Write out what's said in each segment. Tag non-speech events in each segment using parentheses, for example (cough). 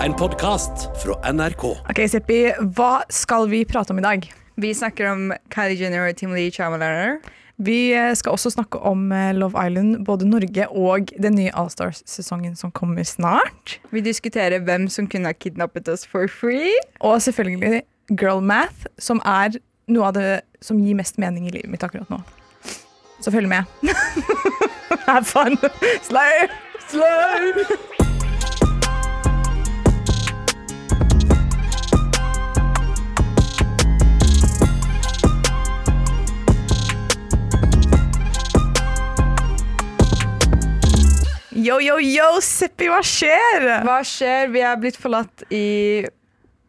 En podkast fra NRK. Ok, Seppi, hva skal vi prate om i dag? Vi snakker om Kylie Jenner og Tim Lee Chamalainer. Vi eh, skal også snakke om eh, Love Island, både Norge og den nye Allstars-sesongen som kommer snart. Vi diskuterer hvem som kunne ha kidnappet oss for free. Og selvfølgelig Girl Math, som er noe av det som gir mest mening i livet mitt akkurat nå. Så følg med. (laughs) Have fun! Slay! Slay! Yo, yo, yo, Seppi, hva skjer? Hva skjer? Vi er blitt forlatt i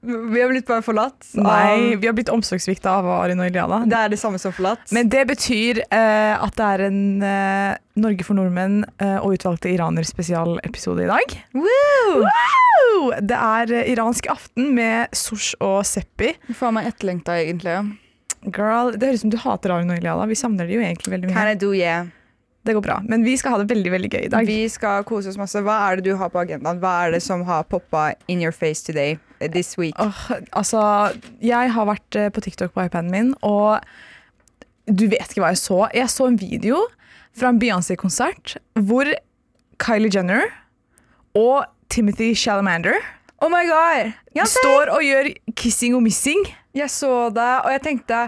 Vi har blitt bare forlatt. av- Nei, vi har blitt omsorgssvikta av Arin og Iliana. Det er det samme som forlatt. Men det betyr eh, at det er en eh, Norge for nordmenn eh, og utvalgte iraner spesialepisode i dag. Woo! Woo! Det er eh, iransk aften med Sosh og Seppi. Faen meg etterlengta, egentlig. Girl, Det høres ut som du hater Arin og Iliana. Vi savner de jo egentlig veldig mye. Can I do yeah? Det går bra. Men vi skal ha det veldig veldig gøy i dag. Vi skal kose oss masse. Hva er det du har på agendaen? Hva er det som har poppa in your face today? eh, This week? Oh, altså, jeg har vært eh, på TikTok på iPaden min, og du vet ikke hva jeg så. Jeg så en video fra en Beyoncé-konsert hvor Kylie Jenner og Timothy Shalamander Oh my god! Står og gjør kissing og missing. Jeg så det, og jeg tenkte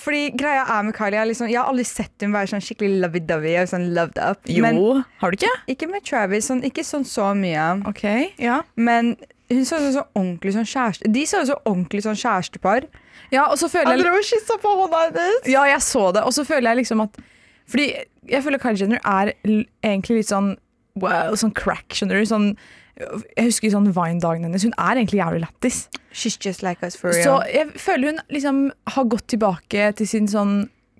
Fordi greia er med Kylie Jeg, liksom, jeg har aldri sett hun være sånn skikkelig lovey-dovey og sånn loved up. Men har du ikke? ikke med Travis. Sånn, ikke sånn så mye. Ok, ja. Men hun så ut som ordentlig sånn kjæreste De så ut som ordentlig sånn kjærestepar. Ja, og så føler jeg og kyssa på hånda hennes! Ja, jeg så det, og så føler jeg liksom at Fordi jeg føler Kylie Jenner er egentlig litt sånn wow, sånn crack, skjønner du? Sånn, jeg husker sånn Vine-dagen hennes. Hun er egentlig jævlig lættis. She's just like us for Så jeg føler hun liksom har gått tilbake til sin sånn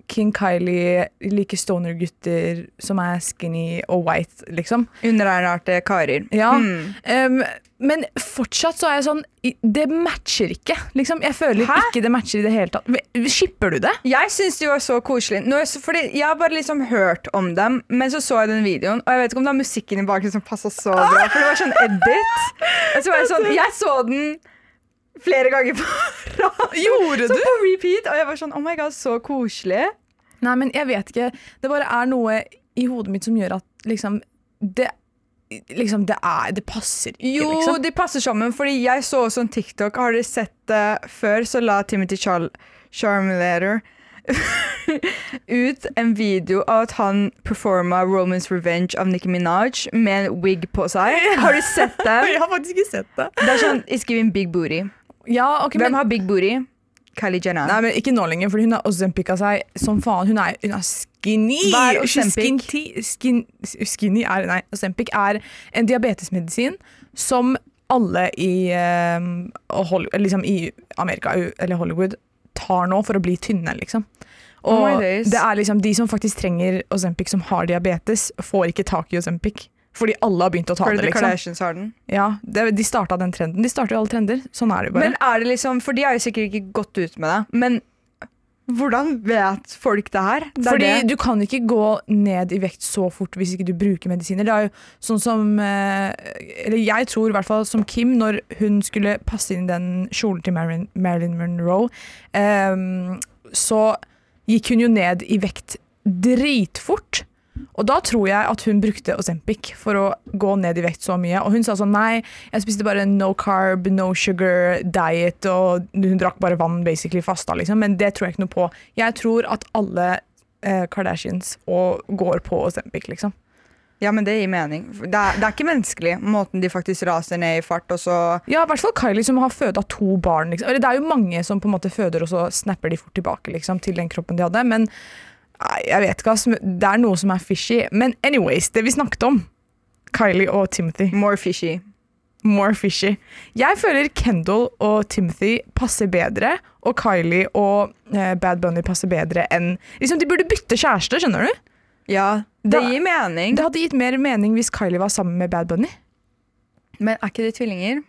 King Kylie, like stoner-gutter som er skinny og white, liksom. Underernærte karer. Ja. Mm. Um, men fortsatt så er jeg sånn Det matcher ikke, liksom. Jeg føler Hæ? ikke det matcher i det hele tatt. Skipper du det? Jeg syns de var så koselige. Er jeg har bare liksom hørt om dem, men så så jeg den videoen, og jeg vet ikke om det var musikken i bakgrunnen som passa så bra, for det var sånn edit. Og så var jeg, sånn, jeg så den flere ganger på Gjorde Så på repeat, og jeg var sånn Oh my god, så koselig. Nei, men jeg vet ikke. Det bare er noe i hodet mitt som gjør at liksom Det, liksom, det, er, det passer ikke, Jo, liksom. de passer sammen, fordi jeg så også en TikTok. Har dere sett det før? Så la Timothy Chal Charmulator (laughs) ut en video av at han performa 'Romans Revenge av Nicki Minaj med en wig på seg. Har du sett det? (laughs) Jeg har faktisk ikke sett det. Det er sånn It's giving big booty. Ja, okay, Hvem men, har big booty? Kylie Jenner. nei, men Ikke nå lenger, for hun har Ozempica seg som faen. Hun er, hun er skinny! Hva er Ozempic? Skin, skinny er Nei, Ozempic er en diabetesmedisin som alle i, uh, liksom i Amerika eller Hollywood tar nå for å bli tynne, liksom. Oh Og oh det er liksom de som faktisk trenger Ozempic, som har diabetes, får ikke tak i Ozempic. Fordi alle har begynt å ta Fordi det, liksom. Kardashians har den. Ja, det, de starta den trenden. De starter jo alle trender. Sånn er det jo bare. Men er det liksom For de har jo sikkert ikke gått ut med det. Men hvordan vet folk det her? Det Fordi det. du kan ikke gå ned i vekt så fort hvis ikke du bruker medisiner. Det er jo sånn som eh, Eller jeg tror i hvert fall som Kim, når hun skulle passe inn den kjolen til Marilyn, Marilyn Monroe, um, så gikk hun jo ned i vekt dritfort. Og da tror jeg at hun brukte Osempic for å gå ned i vekt så mye. Og hun sa sånn nei, jeg spiste bare no carb, no sugar diet, og hun drakk bare vann, basically fasta, liksom. Men det tror jeg ikke noe på. Jeg tror at alle eh, Kardashians og går på Osempic, liksom. Ja, men det gir mening. Det er, det er ikke menneskelig, måten de faktisk raser ned i fart, og så Ja, i hvert fall Kylie som har føda to barn. Liksom. Eller det er jo mange som på en måte føder, og så snapper de fort tilbake liksom, til den kroppen de hadde. Men nei, jeg vet ikke. Det er noe som er fishy. Men anyways, det vi snakket om, Kylie og Timothy. more fishy. More fishy. Jeg føler Kendall og Timothy passer bedre, og Kylie og eh, Bad Bunny passer bedre enn liksom, De burde bytte kjæreste, skjønner du? Ja, det gir mening. Det hadde gitt mer mening hvis Kylie var sammen med Bad Bunny. Men er ikke de tvillinger?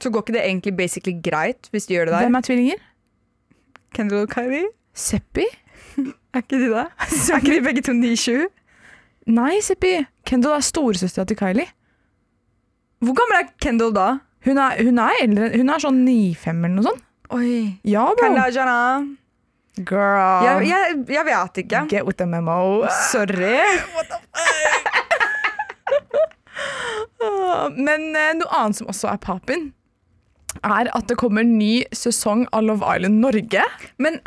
Så går ikke det egentlig basically greit hvis de gjør det der? Hvem er tvillinger? Kendall og Kylie? Seppi? (laughs) Er ikke de det? (laughs) Er ikke de begge to 9-7? Nei, Seppi. Kendall er storesøstera til Kylie. Hvor gammel er Kendall da? Hun er, hun er eldre. Hun er sånn 9-5 eller noe sånt. Oi. Ja, bro. Kardashiana. Girl. Jeg, jeg, jeg vet ikke. Get with the memo. Sorry. (laughs) What the fuck? Men eh, noe annet som også er papen, er at det kommer ny sesong av Love Island Norge. Men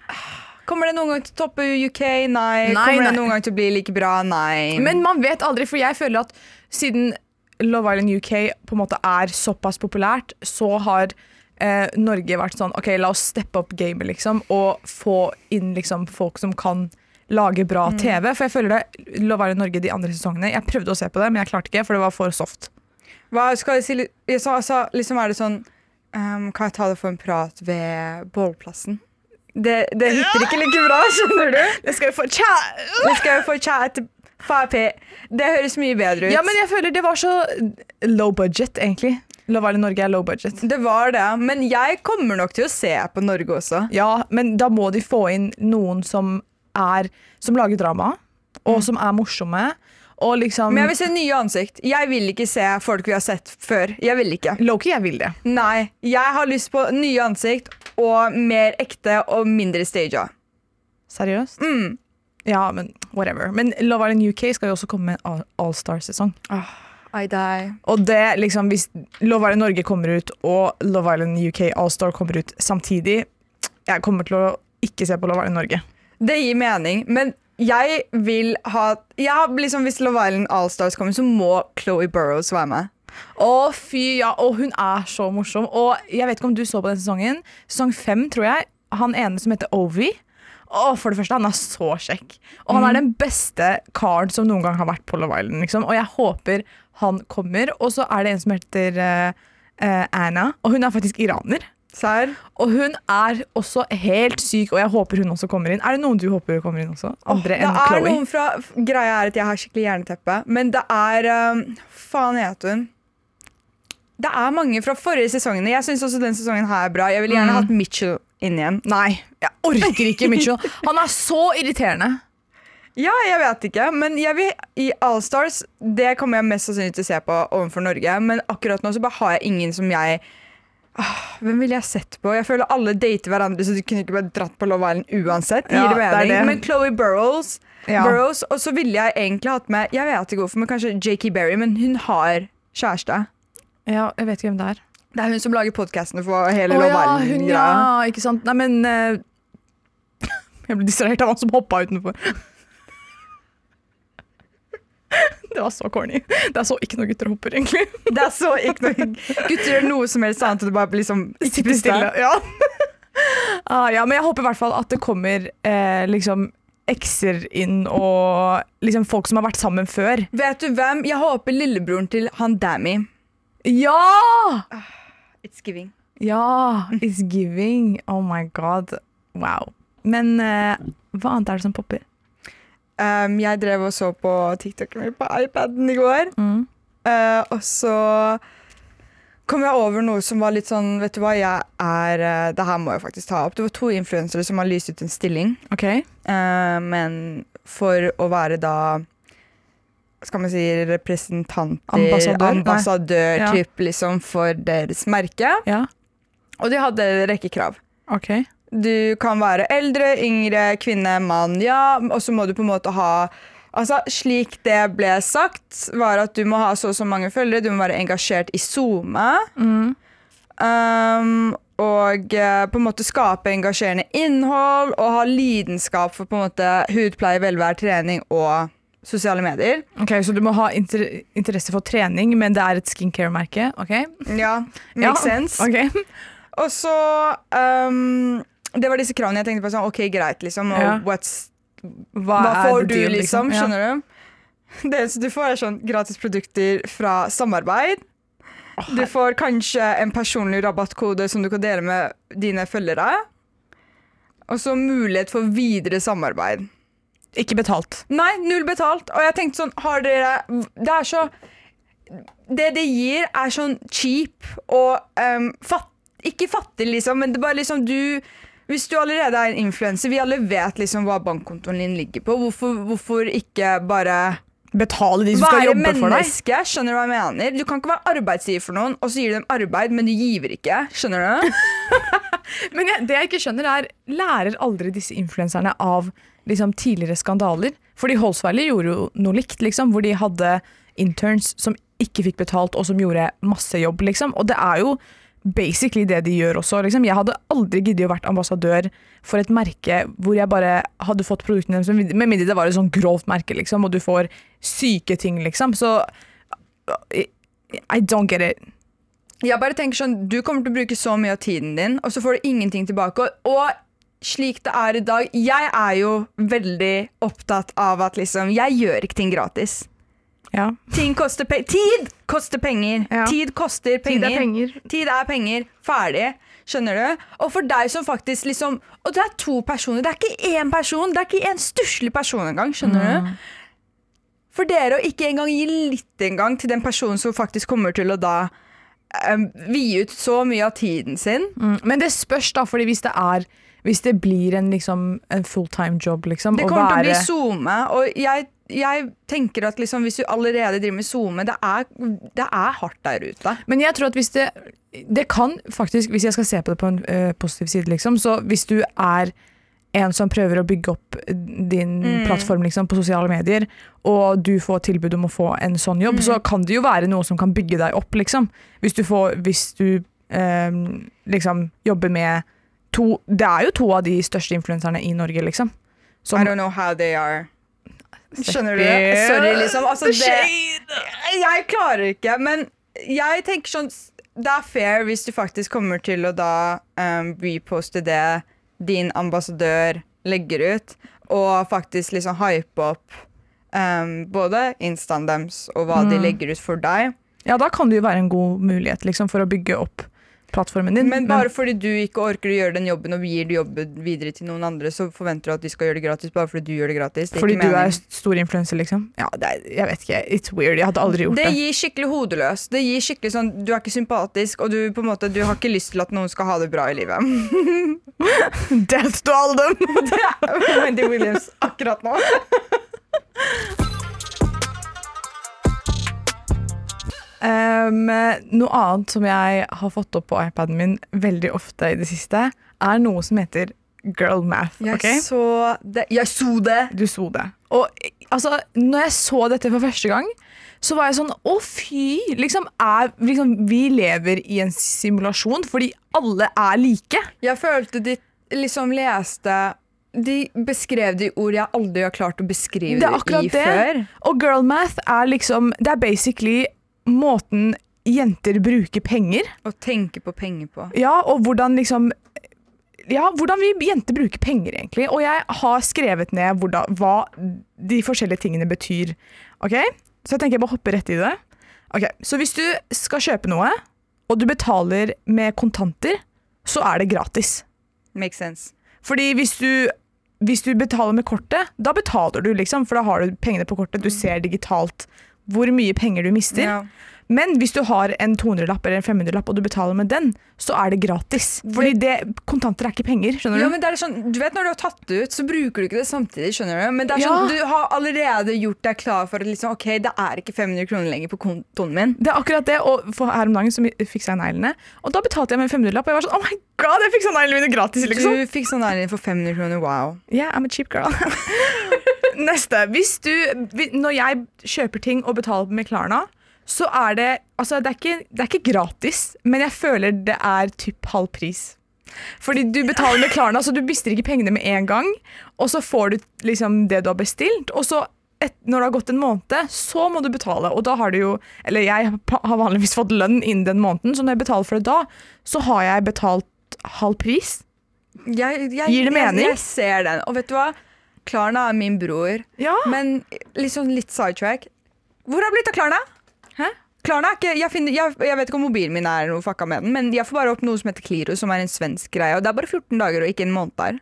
kommer det noen gang til å toppe UK? Nei. Nei, kommer nei. det noen gang til å bli like bra? Nei. Men man vet aldri, for jeg føler at siden Love Island UK på en måte er såpass populært, så har eh, Norge vært sånn OK, la oss steppe opp gamet, liksom, og få inn liksom folk som kan lage bra TV. For jeg føler det Love Island Norge de andre sesongene Jeg prøvde å se på det, men jeg klarte ikke, for det var for soft. Hva skal jeg si? Jeg sa, sa, liksom er det sånn um, Kan jeg ta det for en prat ved bålplassen? Det, det hitter ikke like bra, skjønner du? Det skal jo få tja... Det skal jo få tja etter Fapi. Det høres mye bedre ut. Ja, men jeg føler det var så low budget, egentlig. Love Island Norge er low budget. Det var det. Men jeg kommer nok til å se på Norge også. Ja, men da må de få inn noen som er Som lager drama, og som er morsomme. Og liksom Men jeg vil se nye ansikt. Jeg vil ikke se folk vi har sett før. Jeg vil ikke. Loki, jeg vil det. Nei. Jeg har lyst på nye ansikt og mer ekte og mindre staged. Seriøst? Mm. Ja, men whatever. Men Love Island UK skal jo også komme med en All- All-Star-sesong. I die. Og det liksom, hvis Love Island Norge kommer ut og Love Island UK All-Star kommer ut samtidig Jeg kommer til å ikke se på Love Island Norge. Det gir mening, men jeg vil ha ja, liksom, Hvis Love Island Allstars kommer, så må Chloé Burrows være med. Å, fy, ja. Og hun er så morsom. Og jeg vet ikke om du så på den sesongen. Sesong fem, tror jeg. Han ene som heter Ovi. Å, for det første, han er så kjekk. Og han er den beste karen som noen gang har vært på Love Island. Liksom. Og jeg håper han kommer. Og så er det en som heter eh, Anna, og hun er faktisk iraner. Sær. Og hun er også helt syk, og jeg håper hun også kommer inn. Er det noen du håper kommer inn også? Andre det enn Chloé? Greia er at jeg har skikkelig jerneteppe, men det er um, Faen heter hun? Det er mange fra forrige sesongene. Jeg syns også den sesongen her er bra. Jeg ville gjerne Mm. hatt Mitchell inn igjen. Nei, jeg orker ikke (laughs) Mitchell. Han er så irriterende. Ja, jeg vet ikke, men jeg vil, i Allstars Det kommer jeg mest sannsynlig til å se på overfor Norge, men akkurat nå så bare har jeg ingen som jeg åh, Hvem ville jeg sett på? Jeg føler alle dater hverandre, så du kunne ikke bare dratt på Love Island uansett. Ja, det det det. Men Chloé Burrows, Ja. Burrows Og så ville jeg egentlig hatt med Jeg vet ikke hvorfor, men kanskje Jakey Berry, men hun har kjæreste. Ja, jeg vet ikke hvem det er. Det er hun som lager podkastene for hele oh, Love ja, Island-greia. ja, ikke sant. Nei, men uh, (laughs) Jeg ble distrahert av han som hoppa utenfor. (laughs) Det var så corny. Det er så ikke noe gutter hopper, egentlig. (laughs) Det er så ikke noe Gutter gjør noe som helst annet enn å bare liksom sitte stille. Ja. ah, ja, men jeg håper i hvert fall at det kommer eh, liksom ekser inn og liksom folk som har vært sammen før. Vet du hvem? Jeg håper lillebroren til han Dammy. Ja! It's giving. Ja, it's giving. Oh my god. Wow. Men eh, hva annet er det som popper? Um, jeg drev og så på TikToken min på iPaden i går. Mm. Eh, og så kom jeg over noe som var litt sånn Vet du hva, jeg er eh, Det her må jeg faktisk ta opp. Det var to influensere som har lyst ut en stilling. OK. eh, men for å være da skal man si representanter, Ambassadør? Ambassadør Ja. typ, liksom, for deres merke. Ja. Og de hadde en rekke krav. Okay. Du kan være eldre, yngre, kvinne, mann, ja. Og så må du på en måte ha Altså, Slik det ble sagt, var at du må ha så og så mange følgere, du må være engasjert i SoMe. Mm. Um, og eh, på en måte skape engasjerende innhold og ha lidenskap for på en måte hudpleie, velvære, trening og sosiale medier. Ok, Så du må ha inter interesse for trening, men det er et skincare-merke? ok? Ja, Ja, makes sense. Okay. (laughs) Og så um, Det var disse kravene jeg tenkte på. sånn, ok, greit, liksom. Og Ja. what's Hva, Hva får du, deal, liksom? Ja. Skjønner du? (laughs) Det eneste du får, er sånn gratis produkter fra samarbeid. Du får kanskje en personlig rabattkode som du kan dele med dine følgere. Og så mulighet for videre samarbeid. Ikke betalt. Nei, null betalt. Og jeg tenkte sånn, har dere Det er så Det det gir, er sånn cheap og um, fatt, Ikke fattig, liksom, men det er bare liksom du Hvis du allerede er en influenser, vi alle vet liksom hva bankkontoen din ligger på. Hvorfor, hvorfor ikke bare betale de som skal jobbe jobbe for deg. Være menneske, skjønner du hva jeg mener? Du kan ikke være arbeidsgiver for noen, og så gir du dem arbeid, men du giver ikke. Skjønner du? (laughs) (laughs) Men jeg, det jeg ikke skjønner er, lærer aldri disse influenserne av liksom, tidligere skandaler? Fordi Holsweiler gjorde jo noe likt, liksom, hvor de hadde interns som ikke fikk betalt, og som gjorde masse jobb, liksom. Og det er jo basically det de gjør også. Liksom. Jeg hadde aldri giddet å vært ambassadør for et merke hvor jeg bare hadde fått produktene deres, med mindre det var et sånn grovt merke, liksom, og du får syke ting, liksom. Så I, I don't get it. Jeg bare tenker sånn, Du kommer til å bruke så mye av tiden din, og så får du ingenting tilbake. Og, og slik det er i dag Jeg er jo veldig opptatt av at liksom Jeg gjør ikke ting gratis. Ja. Ting koster pe Tid koster penger. Ja. Tid koster penger. Tid er penger. Tid er penger. Ferdig. Skjønner du? Og for deg som faktisk liksom Og det er to personer. Det er ikke én person. Det er ikke en stusslig person engang. Skjønner Mm. du? For dere å ikke engang gi litt engang til den personen som faktisk kommer til å da um, vie ut så mye av tiden sin. Mm. Men det spørs, da, fordi hvis det er Hvis det blir en, liksom, en fulltime job, liksom Det kommer til å bli være- SoMe, og jeg, jeg tenker at liksom, hvis du allerede driver med SoMe, det det er hardt der ute. Men jeg tror at hvis det Det kan faktisk, hvis jeg skal se på det på en ø, positiv side, liksom, så hvis du er en som prøver å bygge opp din Mm. plattform liksom, på sosiale medier, og du får tilbud om å få en sånn jobb, Mm. så kan det jo være noe som kan bygge deg opp, liksom. Hvis du, får, hvis du øhm, liksom jobber med to Det er jo to av de største influenserne i Norge, liksom. Som- I don't know how they are. Skjønner du? Sorry, liksom. Altså, det, jeg klarer ikke, men jeg tenker sånn Det er fair hvis du faktisk kommer til å da um, reposte det din ambassadør legger ut, og faktisk liksom hype opp um, både instaen deres og hva de Mm. legger ut for deg. Ja, da kan det jo være en god mulighet liksom, for å bygge opp plattformen din. Men bare fordi du ikke orker å gjøre den jobben og gir jobben videre til noen andre, så forventer du at de skal gjøre det gratis bare fordi du gjør det gratis. Det er fordi du er stor influenser, liksom? Ja, det er, jeg vet ikke. It's weird. Jeg hadde aldri gjort Det det. gir skikkelig hodeløs. Det gir skikkelig sånn, Du er ikke sympatisk, og du på en måte, du har ikke lyst til at noen skal ha det bra i livet. (laughs) Death to all them! (laughs) Wendy Williams akkurat nå. (laughs) Um, noe annet som jeg har fått opp på iPaden min veldig ofte i det siste, er noe som heter girl math. Jeg okay? så det. Jeg så det! Du så det. Og altså, når jeg så dette for første gang, så var jeg sånn Å, fy! Liksom, er, liksom, vi lever i en simulasjon fordi alle er like. Jeg følte de liksom leste De beskrev det i ord jeg aldri har klart å beskrive Det i det. før. Og girl math er liksom Det er basically måten jenter bruker penger. Å tenke på penger på. Ja, og hvordan liksom ja, hvordan vi jenter bruker penger, egentlig. Og jeg har skrevet ned hvordan, hva de forskjellige tingene betyr. Ok? Så jeg tenker jeg bare hopper rett i det. Ok, Så hvis du skal kjøpe noe, og du betaler med kontanter, så er det gratis. Makes sense. Fordi hvis du, hvis du betaler med kortet, da betaler du, liksom, for da har du pengene på kortet. Du ser digitalt hvor mye penger du mister. Ja. Men hvis du har en 200-lapp eller en 500-lapp og du betaler med den, så er det gratis. Fordi det, kontanter er ikke penger, skjønner du? Ja, men det er sånn, du vet Når du har tatt det ut, så bruker du ikke det samtidig. skjønner Du Men det er Ja. sånn, du har allerede gjort deg klar for at liksom, ok, det er ikke 500 kroner lenger på kontoen min. Det er akkurat det, og her om dagen så fiksa jeg neglene, og da betalte jeg med en 500-lapp, og jeg var sånn, oh my god, jeg fiksa neglene mine gratis, liksom. Du fikk sånn her for 500 kroner, wow. Yeah, I'm a cheap girl. (laughs) Neste. Hvis du, når jeg kjøper ting og betaler med Klarna, så er det, altså det er ikke, det er ikke gratis, men jeg føler det er typ halv pris. Fordi du betaler med Klarna, så du mister ikke pengene med en gang, og så får du liksom det du har bestilt, og så et, når det har gått en måned, så må du betale, og da har du jo, eller jeg har vanligvis fått lønn innen den måneden, så når jeg betaler for det da, så har jeg betalt halv pris. Jeg, jeg, Gir det mening? Jeg, jeg ser den. Og vet du hva? Klarna er min bror. Ja. Men liksom litt sidetrack. Hvor har det blitt av Klarna? Hæ? Klarna er ikke, jeg, finner, jeg, jeg vet ikke om mobilen min er noe fucka med den, men jeg får bare opp noe som heter Kliro, som er en svensk greie. Og det er bare 14 dager og ikke en måned der.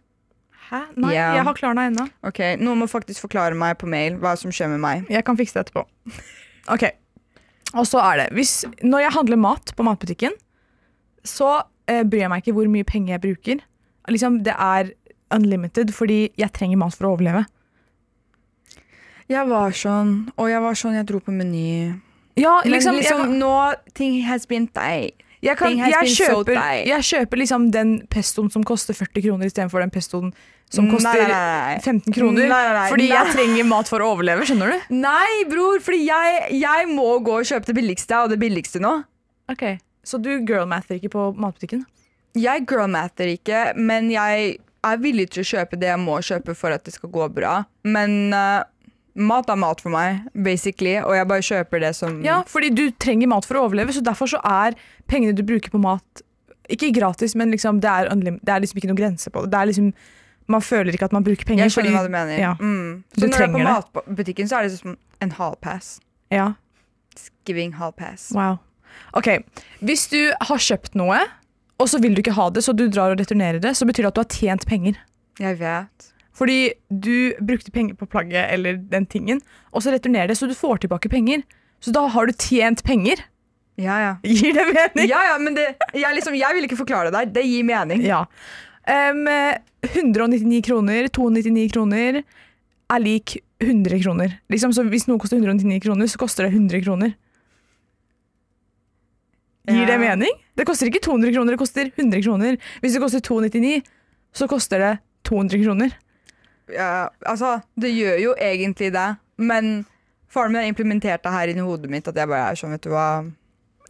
Hæ? Nei, yeah. jeg har Klarna ennå. Ok, Noen må faktisk forklare meg på mail hva som skjer med meg. Jeg kan fikse det etterpå. Ok. Og så er det hvis, Når jeg handler mat på matbutikken, så eh, bryr jeg meg ikke hvor mye penger jeg bruker. Liksom, det er unlimited fordi jeg trenger mat for å overleve. Jeg var sånn, og jeg var sånn, jeg dro på Meny. Ja, Men liksom, liksom, jeg, nå, ting has been day. jeg, kan, jeg, kjøper, jeg kjøper liksom den pestoen som koster 40 kroner istedenfor den pestoen som koster nei, nei, nei. 15 kroner. Fordi jeg trenger mat for å overleve, skjønner du? Nei, bror, fordi jeg, jeg må gå og kjøpe det billigste av det billigste nå. Ok, Så du girlmather ikke på matbutikken? Jeg girlmather ikke, men jeg er villig til å kjøpe det jeg må kjøpe for at det skal gå bra. Men eh, mat er mat for meg, basically, og jeg bare kjøper det som Ja, fordi du trenger mat for å overleve, så derfor så er pengene du bruker på mat ikke gratis, men liksom, det, er det er liksom ikke noen grense på det. det er liksom, man føler ikke at man bruker penger. Jeg skjønner fordi- hva du mener. Ja. Mm. Du Så når du er på matbutikken, så er det som en hallpass. Ja, Giving hallpass. wow. Ok, hvis du har kjøpt noe, og så vil du ikke ha det, så du drar og returnerer det, så betyr det at du har tjent penger. Jeg vet. Fordi du brukte penger på plagget eller den tingen, og så returnerer det, så du får tilbake penger. Så da har du tjent penger. Ja, ja. Gir det mening? Ja, ja, men det, jeg, liksom, jeg vil ikke forklare det der. Det gir mening. Ja. Um, 199 kroner, 299 kroner er lik 100 kroner. Liksom, så hvis noe koster 199 kroner, så koster det 100 kroner. Gir det mening? Det koster ikke 200 kroner, det koster 100 kroner. Hvis det koster 299, så koster det 200 kroner. Ja, altså, det gjør jo egentlig det, men faren min har implementert det her inni hodet mitt, at jeg bare er sånn, vet du hva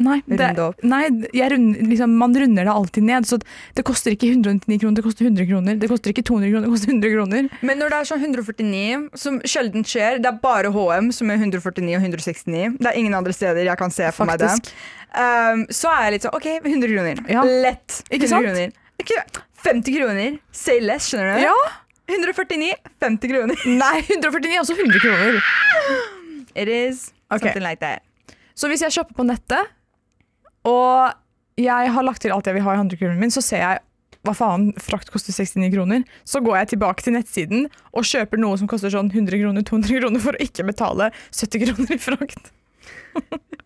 Nei, det, nei rund, liksom, man runder det alltid ned. Så det koster ikke 199 kroner, det koster 100 kroner. Det koster ikke 200 kroner, det koster 100 kroner. Men når det er sånn 149, som sjelden skjer, det er bare HM som er 149 og 169. Det er ingen andre steder jeg kan se for meg det. Faktisk. Um, så er jeg litt sånn OK, 100 kroner. Ja. Lett. Ikke 100 sant? Kroner. Ikke 50 kroner. Say less, skjønner du? Ja. 149, 50 kroner. (laughs) Nei, 149 er også 100 kroner. It is okay. something like that. Så hvis jeg shopper på nettet, og jeg har lagt til alt jeg vil ha i handlekurven min, så ser jeg hva faen, frakt koster 69 kroner. Så går jeg tilbake til nettsiden og kjøper noe som koster sånn 100 kroner, 200 kroner for å ikke betale 70 kroner i frakt. (laughs)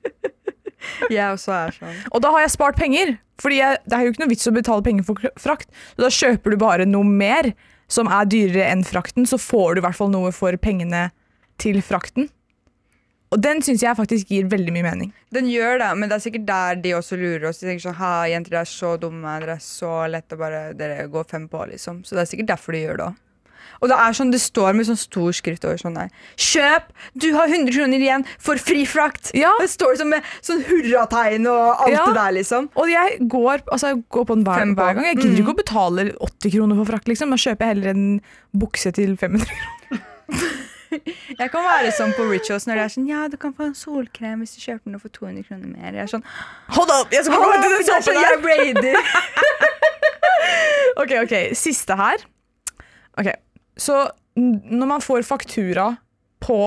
Jeg også er sånn. Og da har jeg spart penger, fordi jeg, det er jo ikke noe vits å betale penger for frakt. Så da kjøper du bare noe mer som er dyrere enn frakten, så får du i hvert fall noe for pengene til frakten. Og den syns jeg faktisk gir veldig mye mening. Den gjør det, men det er sikkert der de også lurer oss. De tenker sånn, ha, jenter dere er så dumme, dere er så lett å bare Dere går fem på, liksom. Så det er sikkert derfor de gjør det òg. Og det er sånn, det står med sånn stor skrift over sånn der. Kjøp! Du har 100 kroner igjen for fri frakt! Ja, Det står sånn med sånn hurrategn og alt Ja. det der, liksom. Og jeg går, altså jeg går på den hver, hver gang. Jeg gidder Mm. ikke å betale 80 kroner for frakt. Liksom. Da kjøper jeg heller en bukse til 500 kroner. (laughs) Jeg kan være sånn på Rituals når det er sånn Ja, du kan få en solkrem hvis du kjøper noe for 200 kroner mer. Jeg er sånn Hold up! Jeg skal «Åh, gå til den såpen der! jeg raider. Ok, ok. Siste her. Ok, Så når man får faktura på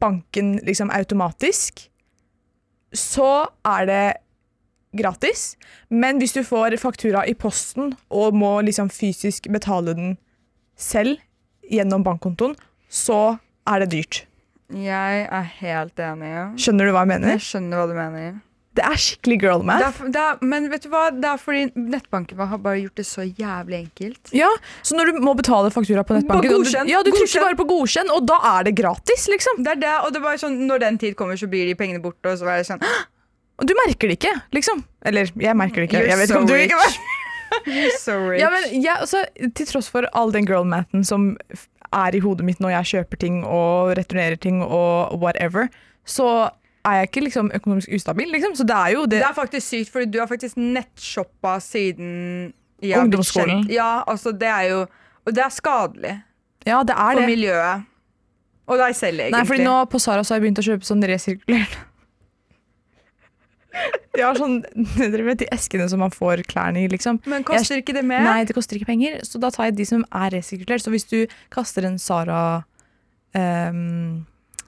banken liksom automatisk, så er det gratis. Men hvis du får faktura i posten og må liksom fysisk betale den selv gjennom bankkontoen, så er det dyrt. Jeg er helt enig. Skjønner du hva jeg mener? Jeg skjønner hva du mener. Det er skikkelig girl Det er, det er, men vet du hva? Det er fordi nettbanken har bare gjort det så jævlig enkelt. Ja, så når du må betale faktura på nettbanken på godkjent, du- Ja, du trykker bare på godkjenn, og da er det gratis, liksom. Det er det, og det er bare sånn, Når den tid kommer, så blir de pengene borte. Og så er det sånn Og du merker det ikke, liksom. Eller, jeg merker det ikke. You're Jeg vet so ikke om du ikke (laughs) merker You're so rich. ja, men jeg, altså, Til tross for all den girl mathen som er i hodet mitt når jeg kjøper ting og returnerer ting og whatever, så er jeg ikke liksom økonomisk ustabil, liksom. Så det er jo det Det er faktisk sykt, fordi du har faktisk nettshoppa siden jeg Ungdomsskolen. Ja, altså det er jo Og det er skadelig Ja, det er for det. miljøet. Og deg selv, egentlig. Nei, fordi nå på Sara så har jeg begynt å kjøpe sånn resirkulert. Jeg har sånn Dere vet de eskene som man får klærne i, liksom. Men koster ikke det mer? Nei, det koster ikke penger, så da tar jeg de som er resirkulert. Så hvis du kaster en Sara ehm,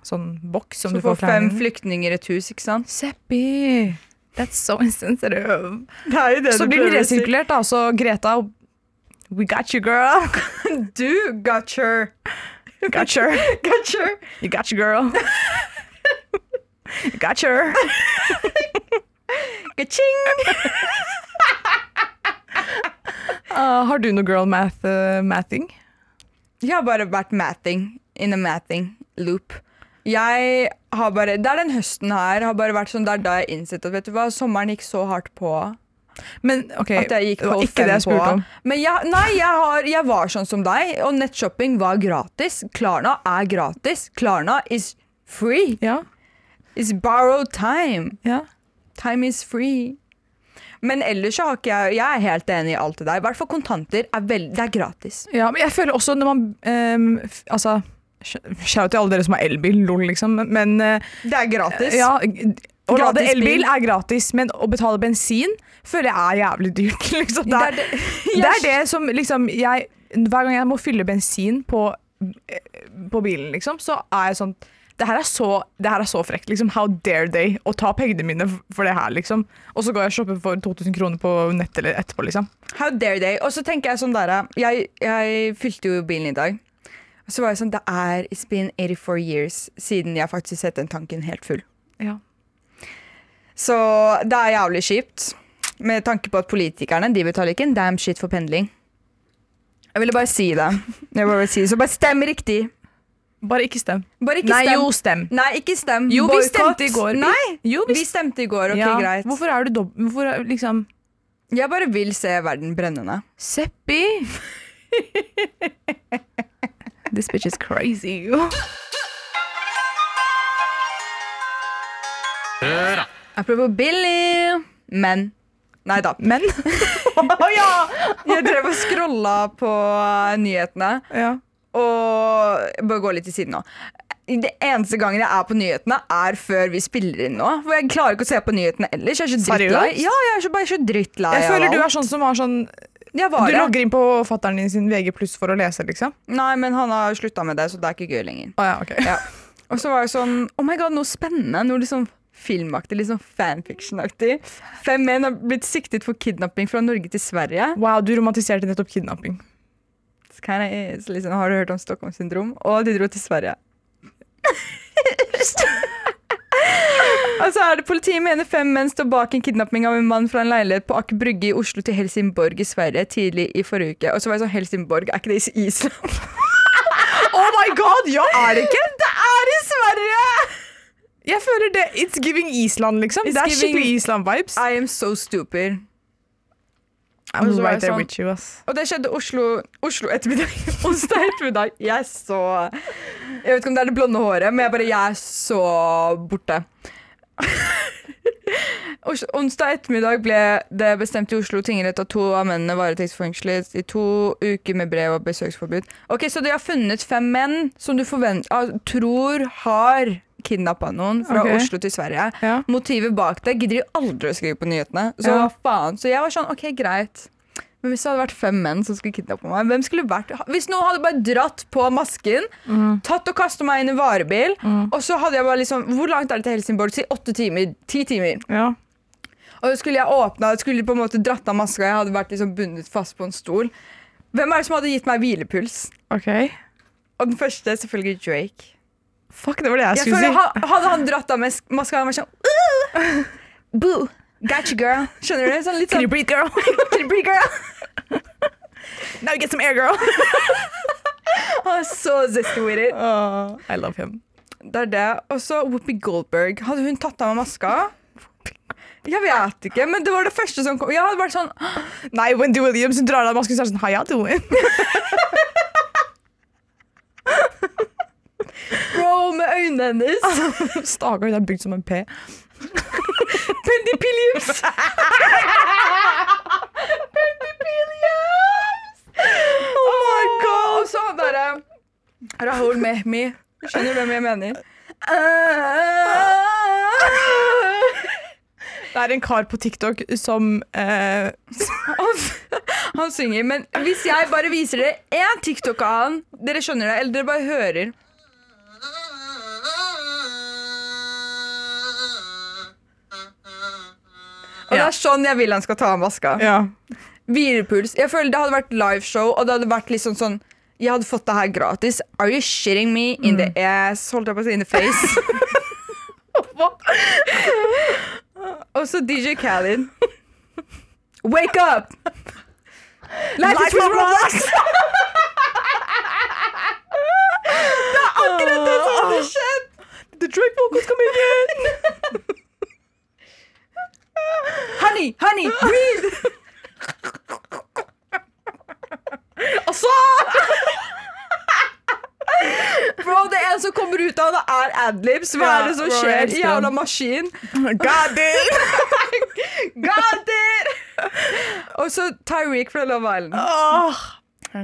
sånn boks som så du får får fem flyktninger i et hus, ikke sant? Seppi! That's so insensitive. Det er jo det Så blir den resirkulert, da. Så Greta We got you, girl. (laughs) Du got her. Got her. Got her. You got (laughs) you, girl. You got her. (laughs) Ka-ching! Uh, har du noe girl math, uh, mathing? Jeg har bare vært matting in a matting. loop. Jeg har bare Det er den høsten her har bare vært sånn Det er da jeg innsett at vet du hva, sommeren gikk så hardt på Men OK, at jeg gikk det var ikke det jeg spurte om. Men jeg, nei, jeg, har, jeg var sånn som deg, og nettshopping var gratis. Klarna er gratis. Klarna is free. Ja, It's borrowed time. ja. Time is free. Men ellers så har ikke jeg Jeg er helt enig i alt det der. I hvert fall kontanter er veldig Det er gratis. ja, men jeg føler også når man um, Altså, shout til alle dere som har elbil, lol, liksom, men eh, Det er gratis. Ja, å lade elbil er gratis, men å betale bensin føler jeg er jævlig dyrt. (laughs) Liksom. Det, Det er, det, (laughs) det er det som liksom jeg, Hver gang jeg må fylle bensin på, eh, på bilen, liksom, så er jeg sånn det her er så, det her er så frekt. Liksom. How dare they å ta pengene mine for det her, liksom. Og så går jeg og shopper for 2000 kroner på nett eller etterpå, liksom. How dare they? Og så tenker jeg sånn der jeg, jeg fylte jo bilen i dag. Så var jeg sånn Det er It's been 84 years siden jeg faktisk sett den tanken helt full. Ja. Så det er jævlig kjipt. Med tanke på at politikerne de betaler ikke en damn shit for pendling. Jeg ville bare si det. Jeg bare si det. Så bare stem riktig. Bare ikke stem. Bare ikke Nei, stem. jo, stem. Nei, ikke stem. Jo, vi Boykott. stemte i går. Nei, Jo, vi stemte i går. Ok, ja. greit. Hvorfor er du dobb... Hvorfor er, liksom Jeg bare vil se verden brennende. Seppi! (laughs) This bitch is crazy. Apropos Billy. Men Nei da. Men (laughs) Jeg drev og scrolla på nyhetene, ja. og jeg bør gå litt til siden nå. Det eneste gangen jeg er på nyhetene, er før vi spiller inn nå. For jeg klarer ikke å se på nyhetene ellers. Jeg er så drittlei. Ja, jeg er så, bare så drittlei Jeg føler du er sånn som har sånn Jeg var Du det. logger inn på fatteren din sin VG pluss for å lese, liksom? Nei, men han har slutta med det, så det er ikke gøy lenger. Å ja, ok. Ja. Og så var det sånn Oh my god, noe spennende. Noe liksom filmaktig, sånn fanfiction-aktig. Fem menn har blitt siktet for kidnapping fra Norge til Sverige. Wow, du romantiserte nettopp kidnapping. It's of is, liksom, har du hørt om Stockholm syndrom? Og de dro til Sverige. (laughs) Og så er det Politiet mener fem menn står bak en kidnapping av en mann fra en leilighet på Aker Brygge i Oslo til Helsingborg i Sverige tidlig i forrige uke. Og så var jeg sånn Helsingborg, er ikke det i Island? (laughs) Oh my god, ja, er det ikke? Det er i Sverige! Jeg føler det It's giving Island, liksom. It's det er skikkelig Island-vibes. I am so stupid. I'm right there sånn- with you, ass. Og det skjedde Oslo, Oslo ettermiddag. (laughs) Onsdag ettermiddag. Jeg er så Jeg vet ikke om det er det blonde håret, men jeg bare Jeg er så borte. (laughs) Onsdag ettermiddag ble det bestemt i Oslo tingrett at to av mennene varetektsfengslet i to uker med brev og besøksforbud. Ok, Så de har funnet fem menn som du ah, tror har kidnappa noen fra okay. Oslo til Sverige. Ja. Motivet bak det gidder de aldri å skrive på nyhetene. Så Ja. faen? Så jeg var sånn, ok, greit. Men hvis det hadde vært fem menn som skulle kidnappe meg, hvem skulle vært Hvis noen hadde bare dratt på masken, Mm. tatt og kastet meg inn i varebil, og så hadde jeg bare liksom Hvor langt er det til Helsingborg? Si åtte timer? Ti timer. ja. Og så skulle jeg åpna, skulle på en måte dratt av maska, jeg hadde vært liksom bundet fast på en stol. Hvem er det som hadde gitt meg hvilepuls? OK. Og den første er selvfølgelig Drake. Fuck, det var det jeg Jeg skulle si. ha- Hadde han dratt av maska, hadde han vært sånn uh, (laughs) Boo! Got you, girl. Skjønner du? Sånn litt Can you sånn breathe, girl? (laughs) Can you breathe, girl? (laughs) Now you get some air, girl. (laughs) Han er så zesty with it. Oh, I love him. Det er det. Og så Whoopi Goldberg. Hadde hun tatt av meg maska? Jeg vet ikke, men det var det første som kom. Jeg hadde vært sånn (gasps) Nei, Wendy Williams drar av masken og er sånn How you doing? Bro, med øynene hennes. Stakkar, hun er bygd som en P. (laughs) Pendy Pilliams. (laughs) Oh my god. Og så han derre Rahul Mehmi. Skjønner du hvem jeg mener? Det er en kar på TikTok som eh, Han, han synger, men hvis jeg bare viser dere én TikTok av han Dere skjønner det, eller dere bare hører. Og det er sånn jeg vil han skal ta av maska. Ja. Hvilepuls. Jeg føler det hadde vært liveshow, og det hadde vært liksom sånn Jeg hadde fått det her gratis. Are you shitting me in the ass? Holdt jeg på å si in the face. (laughs) og så DJ Khaled. Wake up! Life, is Roblox! (laughs) det er akkurat det som hadde skjedd! The Drake vocals coming in! (laughs) Honey, honey, breathe! Og så Bro, det er en som kommer ut av det, er adlibs. Hva er det som bro, skjer? Jævla maskin. God it! (laughs) Og så Tyreek fra Love Island.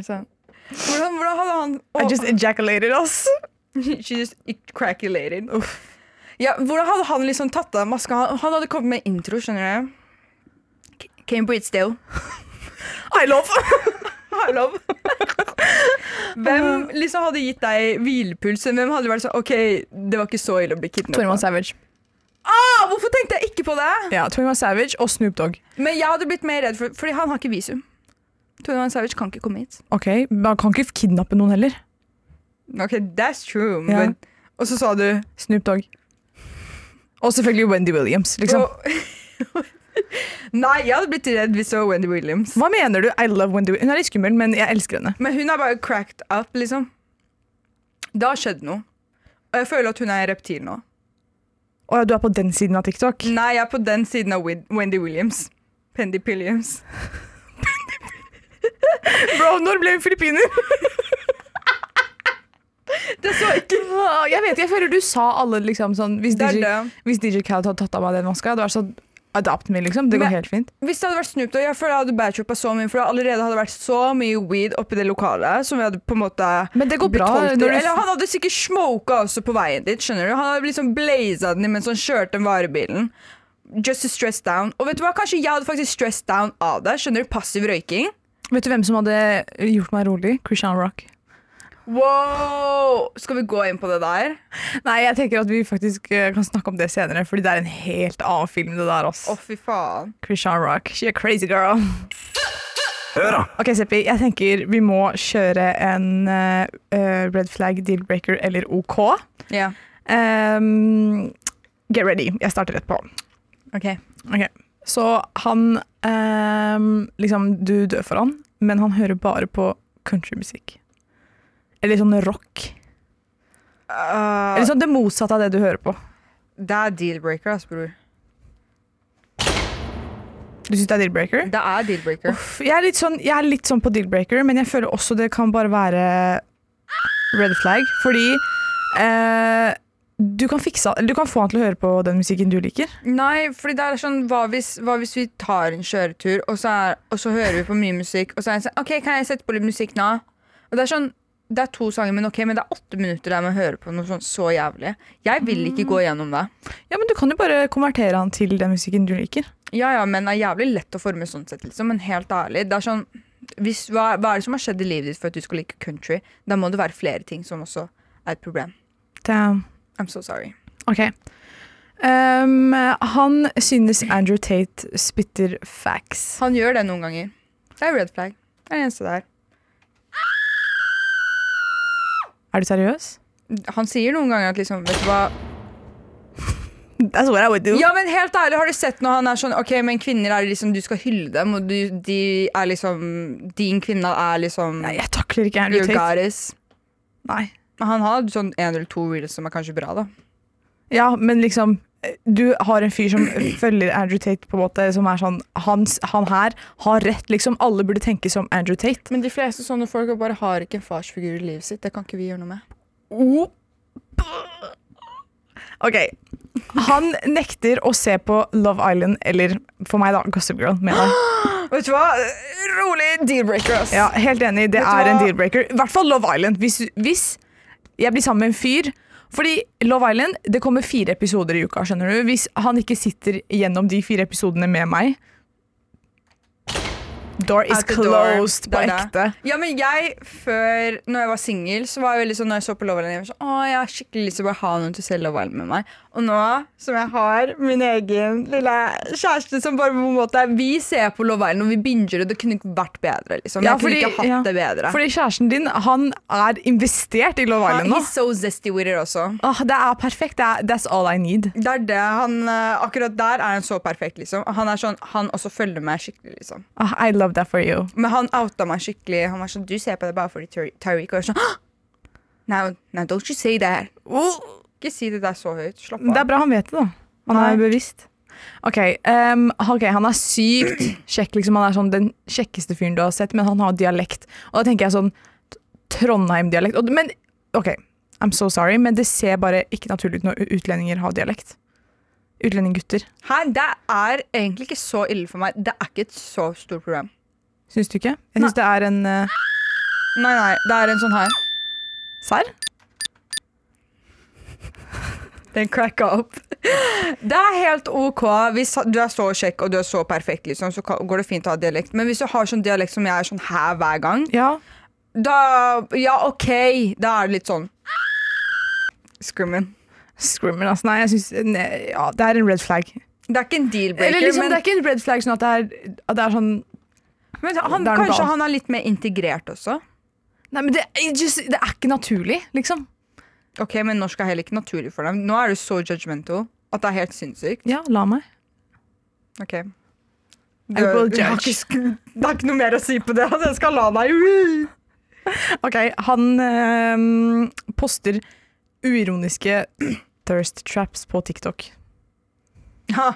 Sant? Hvordan, hvordan hadde han I just ejaculated us. (laughs) She just craculated. Ja, hvordan hadde han liksom tatt av maska? Han, han hadde kommet med intro, skjønner du. Can't breathe still. (laughs) I love. (laughs) I love. (laughs) Hvem liksom hadde gitt deg hvilepuls? Hvem hadde vært sånn OK, det var ikke så ille å bli kidnappa? Tormod Savage. Ah, hvorfor tenkte jeg ikke på det? Ja, 21 Savage og Snoop Dogg. Men jeg hadde blitt mer redd, for, fordi han har ikke visum. 21 Savage kan ikke komme hit. Ok, Man kan ikke kidnappe noen heller. Ok, that's true. Ja. Men, og så sa du Snoop Dogg. Og selvfølgelig Wendy Williams. liksom. (laughs) Nei, jeg hadde blitt redd hvis det var Wendy Williams. Hva mener du? I love Wendy Williams. Hun er litt skummel, men jeg elsker henne. Men hun er bare cracked up, liksom. Det har skjedd noe. Og jeg føler at hun er reptil nå. Ja, du er på den siden av TikTok? Nei, jeg er på den siden av Wendy Williams. Pendy Pilliams. (laughs) Bro, når ble hun filippiner? (laughs) Det så ikke Ah, Jeg vet, jeg føler du sa alle liksom sånn Hvis Det er DJ, det. hvis DJ Khaled hadde tatt av meg den maska, det vært sånn Adopt me, liksom. Det går Men- helt fint. Hvis det hadde vært Snoop Dogg, jeg føler jeg hadde badtrippa så mye, for det allerede hadde vært så mye weed oppi det lokalet som vi hadde på en måte Men det går bra. betolket. Når du, Eller han hadde sikkert smoka også på veien dit, skjønner du. Han hadde liksom blaza den mens han kjørte den varebilen. Just to stress down. Og vet du hva, kanskje jeg hadde faktisk stressed down av det. Skjønner du, passiv røyking. vet du hvem som hadde gjort meg rolig? Christian Rock. Wow! Skal vi gå inn på det der? Nei, jeg tenker at vi faktisk eh, kan snakke om det senere, Fordi det er en helt annen film, det der. Ass. Å, fy faen. Christian Rock. She a crazy girl. Hør da. Ok, Seppi, jeg tenker vi må kjøre en eh, eh, red flag, deal-breaker eller OK. Ja. Um, get ready. Jeg starter rett på. OK. Så han um, Liksom, du dør for han, men han hører bare på countrymusikk. Eller sånn rock. Uh, Eller sånn det motsatte av det du hører på. det er deal-breaker, ass, bror. Du syns det er deal-breaker? Det er deal-breaker. Jeg er, litt sånn, jeg er litt sånn på deal-breaker, men jeg føler også det kan bare være red flag. Fordi eh, du, kan fikse, du kan få han til å høre på den musikken du liker. Nei, fordi det er sånn hva hvis, hva hvis vi tar en kjøretur, og så, er, og så hører vi på mye musikk, og så er det sånn OK, kan jeg sette på litt musikk nå? Og det er sånn det er to sanger, men ok, men det er åtte minutter der man hører på noe sånn så jævlig. Jeg vil ikke gå gjennom det. Ja, men Du kan jo bare konvertere han til den musikken du liker. Ja, ja, men det er jævlig lett å forme sånn sett, liksom. Men helt ærlig, det er sånn hvis, hva, hva er det som har skjedd i livet ditt for at du skal like country? Da må det være flere ting som også er et problem. Damn. I'm so sorry. Ok. Um, han synes Andrew Tate spytter facts. Han gjør det noen ganger. Det er red flag. Det er det eneste der. Er du seriøs? Han sier noen ganger at liksom, vet du hva That's what I would do. Ja, men helt ærlig, har du sett når han er sånn Ok, men kvinner er liksom Du skal hylle dem, og du, de er liksom Din kvinne er liksom Nei, jeg takler ikke Andrew Tate. Nei. Men Han har sånn en eller to reels som er kanskje bra, da. Ja, men liksom du har en fyr som følger Andrew Tate, på en måte, som er sånn han, Han her har rett, liksom. Alle burde tenke som Andrew Tate. Men de fleste sånne folk bare har ikke en farsfigur i livet sitt. Det kan ikke vi gjøre noe med. Oh. OK. Han nekter å se på Love Island, eller for meg, da, Gossip Girl. (gasps) Vet du hva? Rolig deal-breaker, ass. Ja, helt enig, det er en deal-breaker. I hvert fall Love Island. Hvis, hvis jeg blir sammen med en fyr Fordi Love Island, det kommer fire episoder i uka, skjønner du. Hvis han ikke sitter gjennom de fire episodene med meg Door is closed door. på Det er det. ekte. Ja, men jeg, før, når jeg var singel, så var jeg veldig sånn Når jeg så på Love Island, jeg var sånn Å, jeg har skikkelig lyst til å bare ha noen til å se Love Island med meg. Og nå som jeg har min egen lille kjæreste som bare på en måte Vi ser på Love Island, og vi binger det. Det kunne ikke vært bedre, liksom. Ja, jeg kunne ikke hatt ja. det bedre. Fordi kjæresten din, han er investert i Love Island nå. he's so zesty with it også. Åh, det er perfekt. Det er, that's all I need. Det er det. Han, eh, akkurat der er han så perfekt, liksom. Han er sånn, han også følger meg skikkelig, liksom. Ah, I love that for you. Men han outa meg skikkelig. Han var sånn, du ser på det bare fordi Tariq. Og jeg var sånn, «Hå! Now, now don't you say that. Ikke si det der så høyt. Slapp Det er bra han vet det, da. Han Nei. er bevisst. Okay, um, ok, han er sykt kjekk, liksom. Han er sånn den kjekkeste fyren du har sett, men han har dialekt. Og da tenker jeg sånn Trondheim-dialekt. Men ok, I'm so sorry, men det ser bare ikke naturlig ut når utlendinger har dialekt. Utlendinggutter. Det er egentlig ikke så ille for meg. Det er ikke et så stort problem. Syns du ikke? Jeg syns det er en uh, Nei, nei, det er en sånn her. Serr? (laughs) Den cracka opp. (laughs) Det er helt OK. Hvis du er så kjekk og du er så perfekt, liksom, så går det fint å ha dialekt. Men hvis du har sånn dialekt som jeg er sånn her hver gang, Ja. da Ja, OK. Da er det litt sånn Scrimmen. Scrimmer, altså. Nei, jeg syns Ja, det er en red flag. Det er ikke en deal-breaker, liksom, men, det er ikke en red flag sånn at det er, at det er sånn men han, kanskje han er litt mer integrert også. Nei, men det, just, det er ikke naturlig, liksom. Ok, Men norsk er heller ikke naturlig for dem. Nå er du så judgmental at det er helt sinnssykt. Ja, la meg. Ok I will judge. ikke (laughs) Det er ikke noe mer å si på det. Jeg skal la deg (laughs) Ok, han øh, poster uironiske (clears throat) thirst traps på TikTok. ha.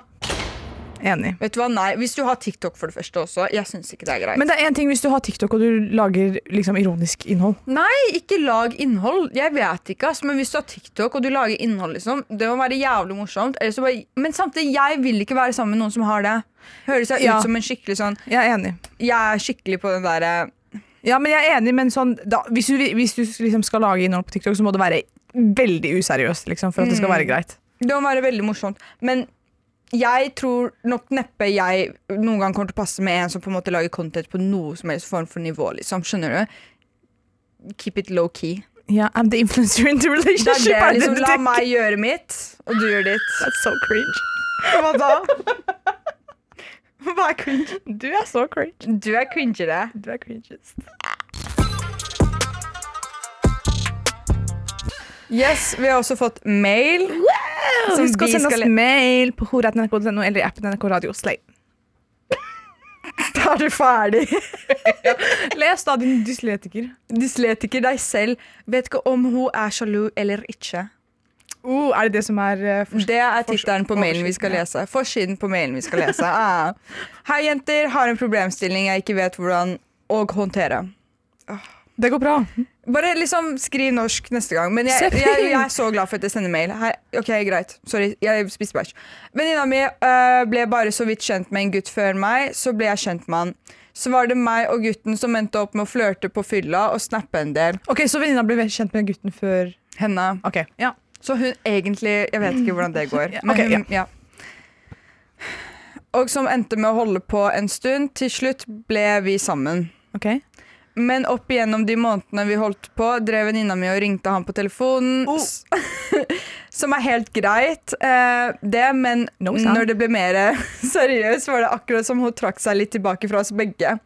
Enig. Vet du hva, nei. Hvis du har TikTok for det første også, jeg syns ikke det er greit. Men det er én ting hvis du har TikTok og du lager liksom ironisk innhold. Nei, ikke lag innhold. Jeg vet ikke, ass, men hvis du har TikTok og du lager innhold, liksom, det må være jævlig morsomt. Så bare, men samtidig, jeg vil ikke være sammen med noen som har det. Høres jeg Ja. ut som en skikkelig sånn Jeg er enig. Jeg er skikkelig på den derre Ja, men jeg er enig, men sånn, da, hvis du, hvis du liksom skal lage innhold på TikTok, så må det være veldig useriøst liksom, for at det skal være greit. Det må være veldig morsomt. Men jeg tror nok neppe jeg noen gang kommer til å passe med en som på en måte lager content på noe som helst form for nivå. liksom, Skjønner du? Keep it low key. Ja, I'm the influencer in the Det relationship. er det, liksom. La meg gjøre mitt, og du gjør ditt. That's so cringe. Hva da? (laughs) Hva er cringe? Du er så cringe. Du er cringere. Du er cringest. Yes, vi har også fått mail. Som Husk å sende oss mail på horat.nrk.no eller i appen NRK Radio Slay. Da er du ferdig. (laughs) Les da, din dysletiker. Dysletiker deg selv. Vet ikke om hun er sjalu eller ikke. Uh, er det det som er uh. Det er tittelen på mailen vi skal lese. Forsiden på mailen vi skal lese. (laughs) Ah. Hei, jenter. Har en problemstilling jeg ikke vet hvordan å håndtere. Det går bra. Bare liksom skriv norsk neste gang. Men jeg, jeg, jeg, jeg er så glad for at jeg sender mail. Her, ok, greit. Sorry, jeg spiste bæsj. Venninna mi øh, ble bare så vidt kjent med en gutt før meg, så ble jeg kjent med han. Så var det meg og gutten som endte opp med å flørte på fylla og snappe en del. Ok, Så venninna ble kjent med gutten før Henne. Ok, ja. Så hun egentlig Jeg vet ikke hvordan det går. Men ok, hun, ja. Og som endte med å holde på en stund. Til slutt ble vi sammen. Ok. Men opp igjennom de månedene vi holdt på, drev venninna mi og ringte han på telefonen. Oh. (laughs) Som er helt greit, eh, det, men No når det ble mer (laughs) seriøst, var det akkurat som hun trakk seg litt tilbake fra oss begge.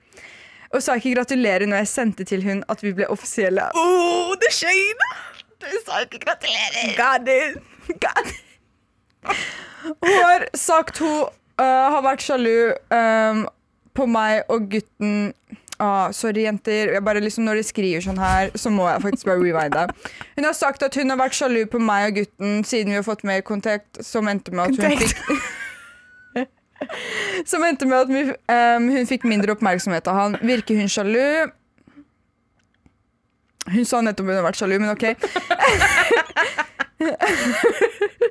Og sa ikke gratulerer når jeg sendte til hun at vi ble offisielle. Oh, det shade! Du sa ikke gratulerer. God it. God. Hun har sagt hun uh, har vært sjalu um, på meg og gutten ah, Sorry, jenter. Jeg bare liksom Når de skriver sånn her, så må jeg faktisk bare rewinde. Hun har sagt at hun har vært sjalu på meg og gutten siden vi har fått mer kontakt, som endte med at hun fikk (laughs) Som endte med at vi, um, hun fikk mindre oppmerksomhet av han. Virker hun sjalu? Hun sa nettopp hun har vært sjalu, men OK.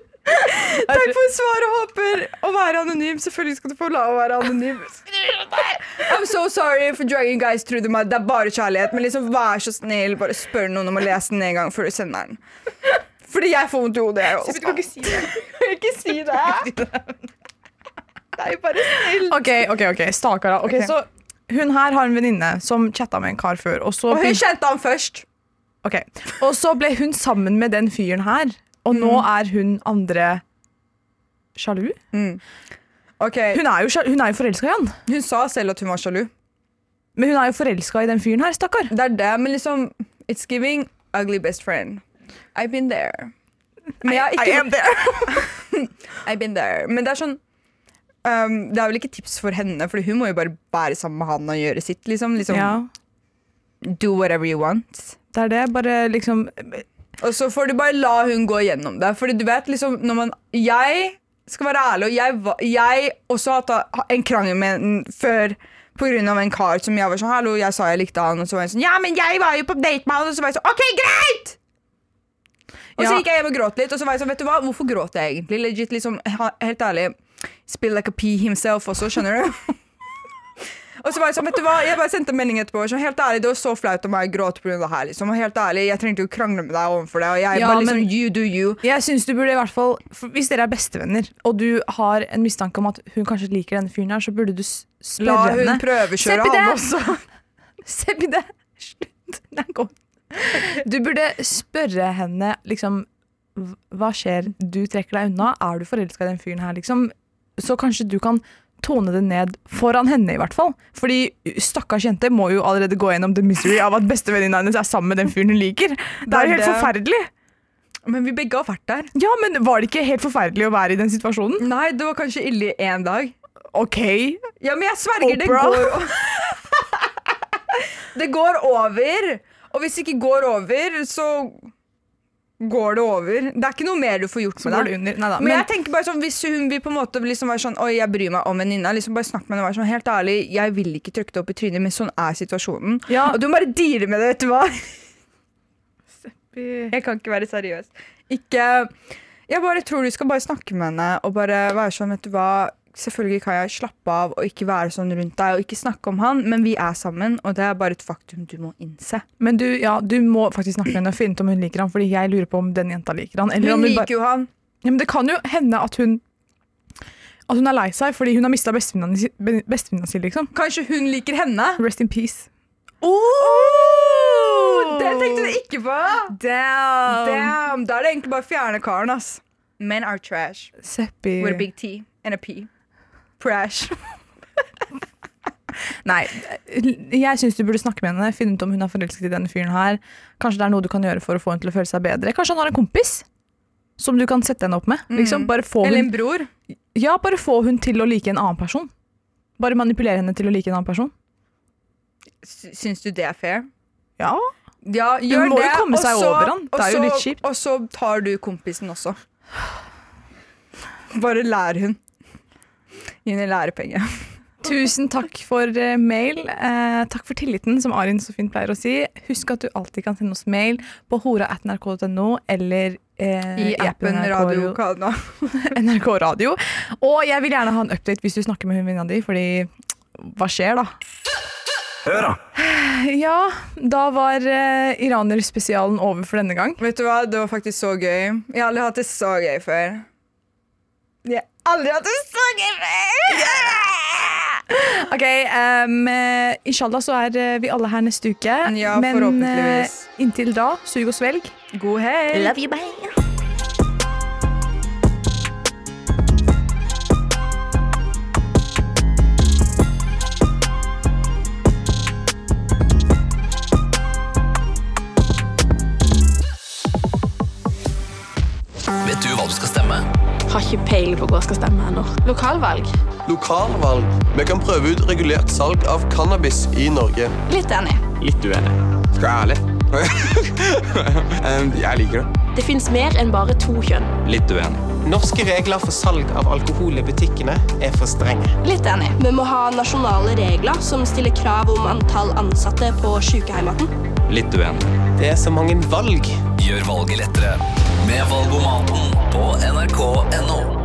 (laughs) Takk for svaret håper å være anonym. Selvfølgelig skal du få la å være anonym. (laughs) I'm so sorry for dragging guys through the mud. Det er bare kjærlighet. Men liksom, vær så snill, bare spør noen om å lese den en gang før du sender den. Fordi jeg får vondt i hodet, jeg Du kan ikke si det. (laughs) Ikke si det. Nei, bare snill. Ok, ok, ok. Stakkar. Okay, okay. Så hun her har en venninne som chatta med en kar før, og så, Og hun kjente han først. ok. og så ble hun sammen med den fyren her, og nå er hun andre sjalu? Okay. Hun er jo, sja- hun er jo forelska i han, Hun sa selv at hun var sjalu. men hun er jo forelska i den fyren her, stakkar. Det er det, men liksom It's giving ugly best friend. I've been there. Men jeg har ikke I am there. (laughs) I've been there. Men det er sånn um, Det er vel ikke tips for henne, for hun må jo bare være sammen med han og gjøre sitt. Liksom, liksom Ja. Do whatever you want. Det er det. Bare liksom Og så får du bare la hun gå gjennom det. Fordi du vet, liksom, når man Jeg skal være ærlig, og jeg, jeg også har hatt en krangel med en før av en kar som jeg var sånn Hallo, jeg sa jeg likte han, og så var han sånn Ja, men jeg var jo på date med han, og så var jeg sånn OK, greit! Og så Ja. gikk jeg hjem og gråt litt, og så var jeg sånn, vet du hva, hvorfor gråter jeg egentlig? Legit, liksom, helt ærlig, spill like a pea himself også, skjønner du? (laughs) og så var jeg sånn, vet du hva, jeg bare sendte en melding etterpå, så helt ærlig, det var så flaut om jeg gråt på det her, liksom, og helt ærlig, jeg trengte jo å krangle med deg overfor det, og jeg Ja, bare liksom, men- you do you. Jeg syns du burde i hvert fall Hvis dere er bestevenner, og du har en mistanke om at hun kanskje liker denne fyren her, så burde du s- La spørre hun henne. prøvekjøre han også. (laughs) Seppi det! Slutt. Det er godt. Du burde spørre henne liksom Hva skjer? Du trekker deg unna. Er du forelska i den fyren her, liksom? Så kanskje du kan tone det ned foran henne, i hvert fall. Fordi stakkars jente må jo allerede gå gjennom the misery av at bestevenninna hennes er sammen med den fyren hun liker. Det er jo helt forferdelig. Men vi begge har vært der. Ja, men var det ikke helt forferdelig å være i den situasjonen? Nei, det var kanskje ille i en dag. OK. Ja, men jeg sverger, det går (laughs) Det går over. Og hvis det ikke går over, så går det over. Det er ikke noe mer du får gjort med det. under. Neida. Men, Men, jeg tenker bare sånn, hvis hun vil på en måte liksom være sånn Oi, jeg bryr meg om venninna. Liksom bare snakk med henne og være sånn Helt ærlig, jeg vil ikke trykke det opp i trynet, men sånn er situasjonen. ja, Og du må bare deale med det, vet du hva. Jeg kan ikke være seriøs. Ikke Jeg bare tror du skal bare snakke med henne og bare være sånn, vet du hva. Selvfølgelig kan jeg slappe av og ikke være sånn rundt deg og ikke snakke om han, men vi er sammen, og det er bare et faktum du må innse. men du, ja, du må faktisk snakke med henne og finne ut om hun liker han, fordi jeg lurer på om den jenta liker han. Eller om Hun bare, liker jo han. ja, men det kan jo hende at hun at hun er lei seg fordi hun har mista bestevenninna si, liksom. Kanskje hun liker henne? Rest in peace. Oh, det tenkte du ikke på! Damn! Damn, Da er det egentlig bare å fjerne karen, ass. Men are trash. Seppi. With a big T and a P. Trash. (laughs) Nei, jeg syns du burde snakke med henne. Finne ut om hun er forelsket i denne fyren her. Kanskje det er noe du kan gjøre for å få henne til å føle seg bedre. Kanskje han har en kompis som du kan sette henne opp med. Liksom. Mm. Eller hun, en bror. ja, bare få hun til å like en annen person. Bare manipulere henne til å like en annen person. Sy- Syns du det er fair? Ja. Ja, gjør må jo komme seg også, over han. Det er jo litt kjipt. Og så tar du kompisen også. Bare lær hun. Gi henne lærepenge. Tusen takk for eh, mail. Eh, takk for tilliten, som Arin så fint pleier å si. Husk at du alltid kan sende oss mail på hora.nrk.no eller eh, I appen Radio Kana. (laughs) NRK Radio. Og jeg vil gjerne ha en update hvis du snakker med hun venninna di, fordi hva skjer da? Hør, da. (sighs) Ja, da var eh, iranerspesialen over for denne gang. Vet du hva, det var faktisk så gøy. Jeg har aldri hatt det så gøy før. Jeg har aldri hatt det så gøy før! Ok, um, Inshallah så er eh, vi alle her neste uke. Ja, Men eh, inntil da, sug og svelg. God helg! Love you, bye. Vet du hva du skal? Har ikke peiling på hva jeg skal stemme ennå. Lokalvalg? Lokalvalg. Vi kan prøve ut regulert salg av cannabis i Norge. Litt enig. Litt uenig. Skal jeg være ærlig? (laughs) Jeg liker det. Det fins mer enn bare to kjønn. Litt uenig. Norske regler for salg av alkohol i butikkene er for strenge. Litt enig. Vi må ha nasjonale regler som stiller krav om antall ansatte på sykehjemmaten. Litt uenig. Det er så mange valg. Gjør valget lettere med Valgomaten på nrk.no.